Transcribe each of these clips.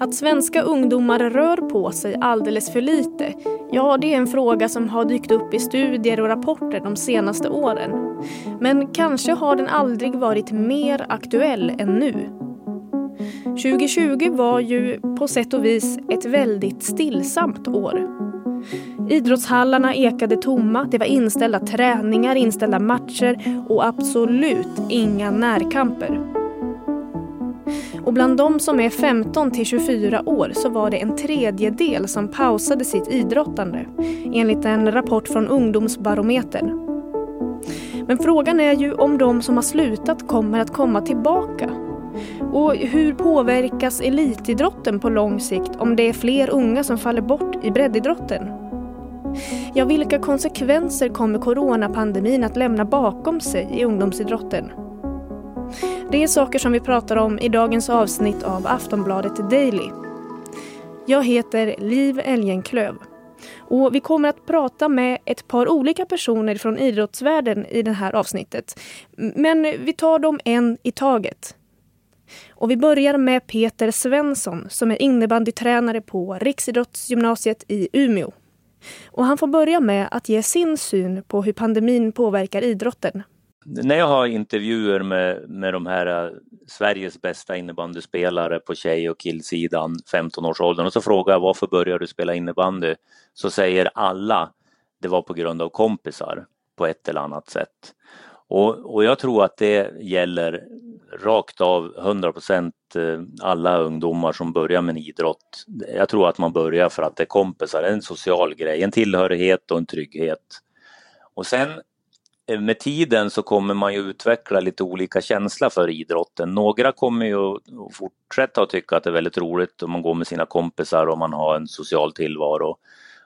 Att svenska ungdomar rör på sig alldeles för lite, ja det är en fråga som har dykt upp i studier och rapporter de senaste åren. Men kanske har den aldrig varit mer aktuell än nu. 2020 var ju på sätt och vis ett väldigt stillsamt år. Idrottshallarna ekade tomma, det var inställda träningar, inställda matcher och absolut inga närkamper. Och bland de som är 15 till 24 år så var det en tredjedel som pausade sitt idrottande enligt en rapport från Ungdomsbarometern. Men frågan är ju om de som har slutat kommer att komma tillbaka. Och hur påverkas elitidrotten på lång sikt om det är fler unga som faller bort i breddidrotten? Ja, vilka konsekvenser kommer coronapandemin att lämna bakom sig i ungdomsidrotten? Det är saker som vi pratar om i dagens avsnitt av Aftonbladet Daily. Jag heter Liv Elgenklöv och vi kommer att prata med ett par olika personer från idrottsvärlden i det här avsnittet. Men vi tar dem en i taget. Och vi börjar med Peter Svensson som är innebandytränare på Riksidrottsgymnasiet i Umeå. Och han får börja med att ge sin syn på hur pandemin påverkar idrotten. När jag har intervjuer med, med de här eh, Sveriges bästa innebandyspelare på tjej och killsidan, 15-årsåldern, och så frågar jag varför började du spela innebandy? Så säger alla det var på grund av kompisar på ett eller annat sätt. Och, och jag tror att det gäller rakt av 100 % eh, alla ungdomar som börjar med en idrott. Jag tror att man börjar för att det är kompisar, en social grej, en tillhörighet och en trygghet. Och sen Eh, med tiden så kommer man ju utveckla lite olika känsla för idrotten. Några kommer ju att fortsätta att tycka att det är väldigt roligt om man går med sina kompisar och man har en social tillvaro.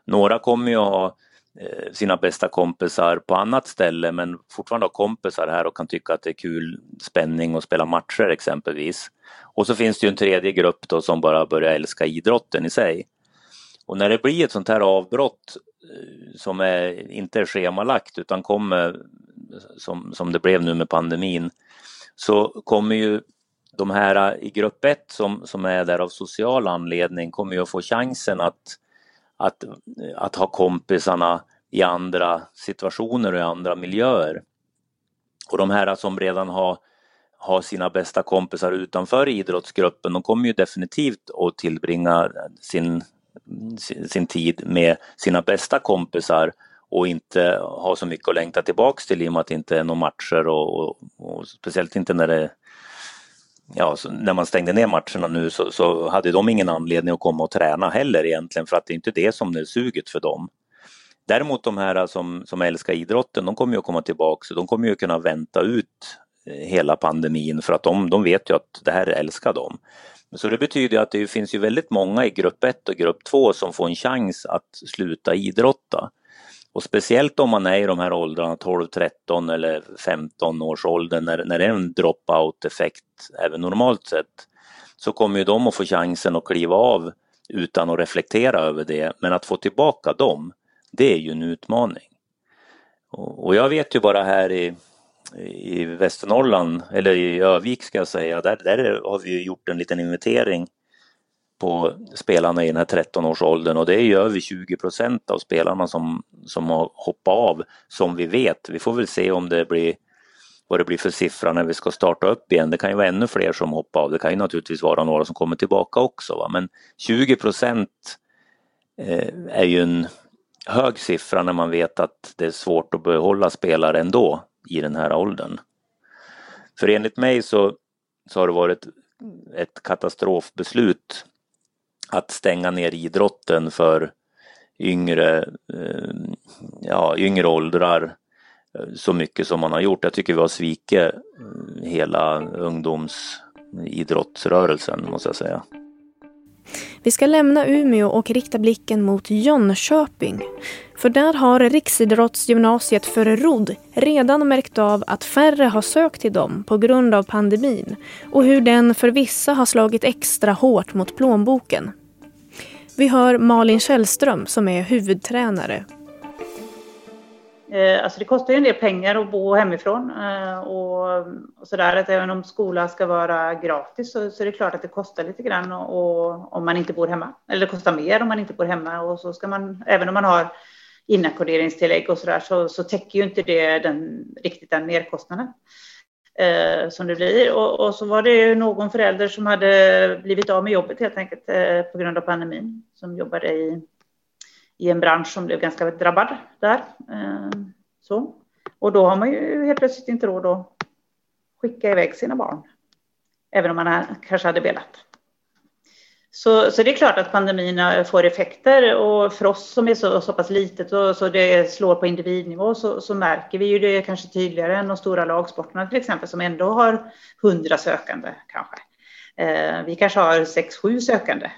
Några kommer ju att ha eh, sina bästa kompisar på annat ställe men fortfarande ha kompisar här och kan tycka att det är kul spänning och spela matcher exempelvis. Och så finns det ju en tredje grupp då som bara börjar älska idrotten i sig. Och när det blir ett sånt här avbrott eh, som är, inte är schemalagt utan kommer som, som det blev nu med pandemin så kommer ju de här i grupp 1 som, som är där av social anledning kommer ju att få chansen att, att, att ha kompisarna i andra situationer och i andra miljöer. Och de här som redan har, har sina bästa kompisar utanför idrottsgruppen, de kommer ju definitivt att tillbringa sin sin tid med sina bästa kompisar och inte ha så mycket att längta tillbaks till i och med att det inte är några matcher och, och, och speciellt inte när det Ja, när man stängde ner matcherna nu så, så, hade de ingen anledning att komma och träna heller egentligen för att det är inte det som är suget för dem. Däremot de här som, som älskar idrotten, de kommer ju att komma tillbaka de kommer ju kunna vänta ut eh, hela pandemin för att de, de vet ju att det här älskar dem. Så det betyder att det finns ju väldigt många i grupp 1 och grupp 2 som får en chans att sluta idrotta. Och speciellt om man är i de här åldrarna 12, 13 eller 15 års ålder när, när det är en dropout effekt även normalt sett så kommer ju de att få chansen att kliva av utan att reflektera över det. Men att få tillbaka dem, det är ju en utmaning. Och, och jag vet ju bara här i, i Västernorrland, eller i Övik ska jag säga, där, där har vi gjort en liten inventering på spelarna i den här 13-årsåldern och det är ju över 20 procent av spelarna som, som har hoppat av som vi vet. Vi får väl se om det blir vad det blir för siffra när vi ska starta upp igen. Det kan ju vara ännu fler som hoppar av. Det kan ju naturligtvis vara några som kommer tillbaka också. Va? Men 20 procent eh, är ju en hög siffra när man vet att det är svårt att behålla spelare ändå i den här åldern. För enligt mig så, så har det varit ett katastrofbeslut att stänga ner idrotten för yngre, eh, ja, yngre åldrar eh, så mycket som man har gjort. Jag tycker vi har svikit eh, hela ungdomsidrottsrörelsen måste jag säga. Vi ska lämna Umeå och rikta blicken mot Jönköping. För där har Riksidrottsgymnasiet för rodd redan märkt av att färre har sökt till dem på grund av pandemin och hur den för vissa har slagit extra hårt mot plånboken. Vi hör Malin Källström som är huvudtränare. Eh, alltså det kostar ju en del pengar att bo hemifrån eh, och, och sådär. Att även om skolan ska vara gratis så, så är det klart att det kostar lite grann och, och, om man inte bor hemma. Eller det kostar mer om man inte bor hemma och så ska man, även om man har inackorderingstillägg och sådär så, så täcker ju inte det den, riktigt den merkostnaden eh, som det blir. Och, och, så var det ju någon förälder som hade blivit av med jobbet helt enkelt eh, på grund av pandemin som jobbade i i en bransch som blev ganska drabbad där. Eh, så. Och då har man ju helt plötsligt inte råd att skicka iväg sina barn. Även om man kanske hade velat. Så, så det är klart att pandemin får effekter och för oss som är så, så pass litet och så det slår på individnivå så, så märker vi ju det kanske tydligare än de stora lagsporterna till exempel som ändå har hundra sökande kanske. Eh, vi kanske har sex, sju sökande.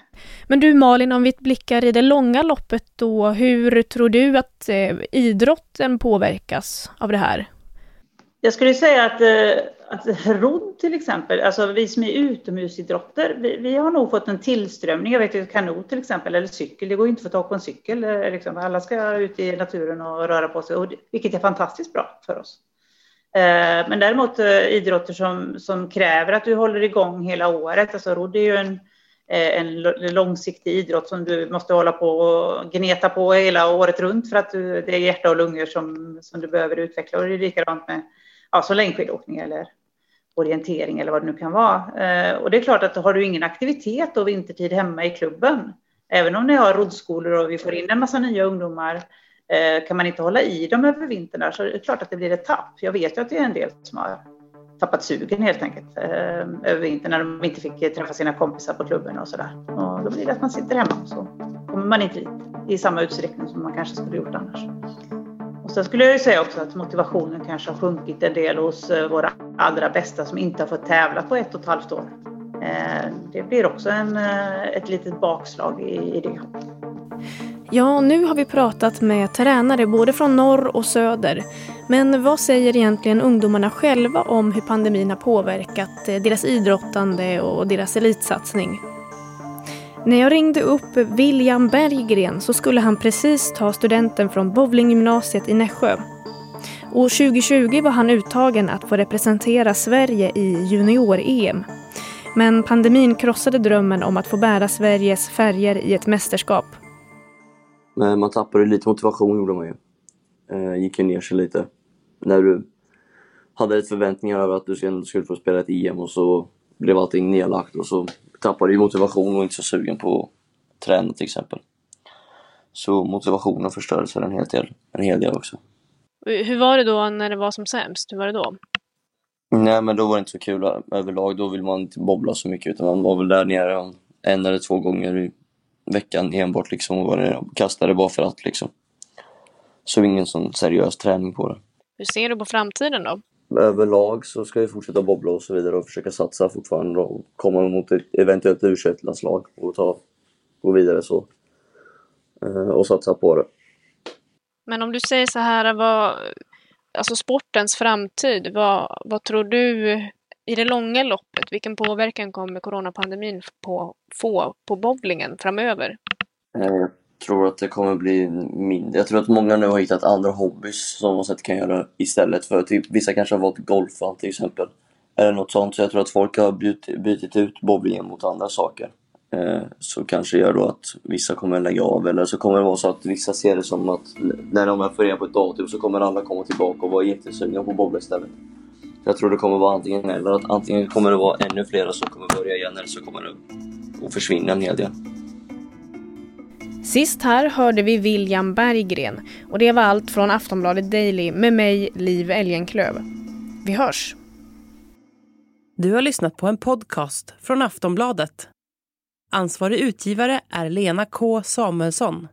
Men du Malin, om vi blickar i det långa loppet då, hur tror du att eh, idrotten påverkas av det här? Jag skulle säga att, eh, att rodd till exempel, alltså vi som är utomhusidrotter, vi, vi har nog fått en tillströmning. Jag vet ju kanot till exempel, eller cykel, det går ju inte att få tag på en cykel. Liksom. Alla ska ut i naturen och röra på sig, och, vilket är fantastiskt bra för oss. Eh, men däremot eh, idrotter som, som kräver att du håller igång hela året, alltså rodd är ju en, eh, en långsiktig idrott som du måste hålla på och gneta på hela året runt för att du, det är hjärta och lungor som, som du behöver utveckla. Och det är likadant med ja, så längdskidåkning eller orientering eller vad det nu kan vara. Och det är klart att har du ingen aktivitet och vintertid hemma i klubben, även om ni har roddskolor och vi får in en massa nya ungdomar Eh, kan man inte hålla i dem över vintern där så är det klart att det blir ett tapp. Jag vet ju att det är en del som har tappat sugen helt enkelt eh, över vintern när de inte fick träffa sina kompisar på klubben och sådär. Och då blir det att man sitter hemma och så kommer man inte dit i samma utsträckning som man kanske skulle gjort annars. Och sen skulle jag ju säga också att motivationen kanske har sjunkit en del hos eh, våra allra bästa som inte har fått tävla på ett och ett halvt år. Det blir också en, ett litet bakslag i, i det. Ja, nu har vi pratat med tränare både från norr och söder. Men vad säger egentligen ungdomarna själva om hur pandemin har påverkat eh, deras idrottande och deras elitsatsning? När jag ringde upp William Berggren så skulle han precis ta studenten från bowlinggymnasiet i Nässjö. Och 2020 var han uttagen att få representera Sverige i junior-EM. Men pandemin krossade drömmen om att få bära Sveriges färger i ett mästerskap. Men man tappade lite motivation gjorde man ju. Eh, gick ju ner sig lite. När du hade lite förväntningar över att du skulle få spela ett EM och så blev allting nedlagt och så tappade du motivation och inte så sugen på att träna till exempel. Så motivationen förstördes en hel del, en hel del också. Hur var det då när det var som sämst? Hur var det då? Nej men då var det inte så kul överlag. Då vill man inte bobbla så mycket utan man var väl där nere en eller två gånger veckan enbart liksom och var nere och kastade bara för att liksom. Så ingen sån seriös träning på det. Hur ser du på framtiden då? Överlag så ska vi fortsätta bobbla och så vidare och försöka satsa fortfarande och komma mot ett eventuellt u landslag och ta, gå vidare så. Eh, och satsa på det. Men om du säger så här, vad, alltså sportens framtid, vad, vad tror du i det långa loppet, vilken påverkan kommer coronapandemin på, få på bowlingen framöver? Jag tror att det kommer bli mindre. Jag tror att många nu har hittat andra hobbys som de kan göra istället för typ vissa kanske har valt golfan till exempel. Eller något sånt. Så jag tror att folk har bytt, bytt ut bowlingen mot andra saker. Eh, så kanske gör då att vissa kommer lägga av eller så kommer det vara så att vissa ser det som att när de är förenade på ett datum så kommer alla komma tillbaka och vara jättesugna på bowling bowla istället. Jag tror det kommer vara antingen eller. Att antingen kommer det vara ännu fler som kommer börja igen eller så kommer det att försvinna en hel del. Sist här hörde vi William Berggren och det var allt från Aftonbladet Daily med mig, Liv Elgenklöv. Vi hörs! Du har lyssnat på en podcast från Aftonbladet. Ansvarig utgivare är Lena K Samuelsson.